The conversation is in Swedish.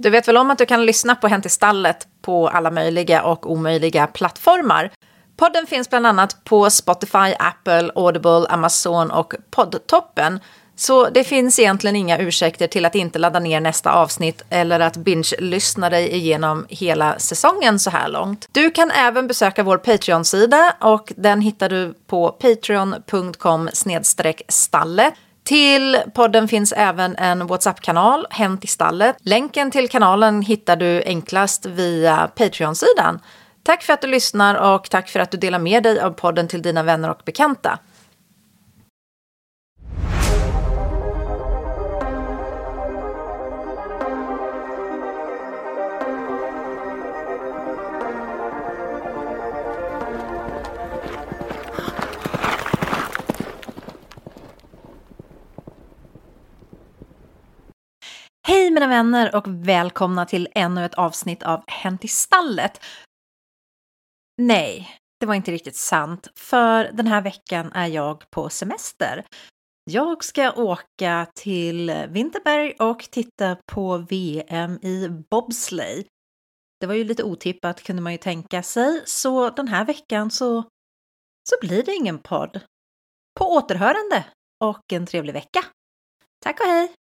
Du vet väl om att du kan lyssna på Hänt i stallet på alla möjliga och omöjliga plattformar? Podden finns bland annat på Spotify, Apple, Audible, Amazon och Poddtoppen. Så det finns egentligen inga ursäkter till att inte ladda ner nästa avsnitt eller att binge-lyssna dig igenom hela säsongen så här långt. Du kan även besöka vår Patreon-sida och den hittar du på patreon.com stalle. Till podden finns även en WhatsApp-kanal, Hänt i stallet. Länken till kanalen hittar du enklast via Patreon-sidan. Tack för att du lyssnar och tack för att du delar med dig av podden till dina vänner och bekanta. Hej mina vänner och välkomna till ännu ett avsnitt av Hänt i stallet. Nej, det var inte riktigt sant, för den här veckan är jag på semester. Jag ska åka till Vinterberg och titta på VM i bobsleigh. Det var ju lite otippat kunde man ju tänka sig, så den här veckan så, så blir det ingen podd. På återhörande och en trevlig vecka. Tack och hej!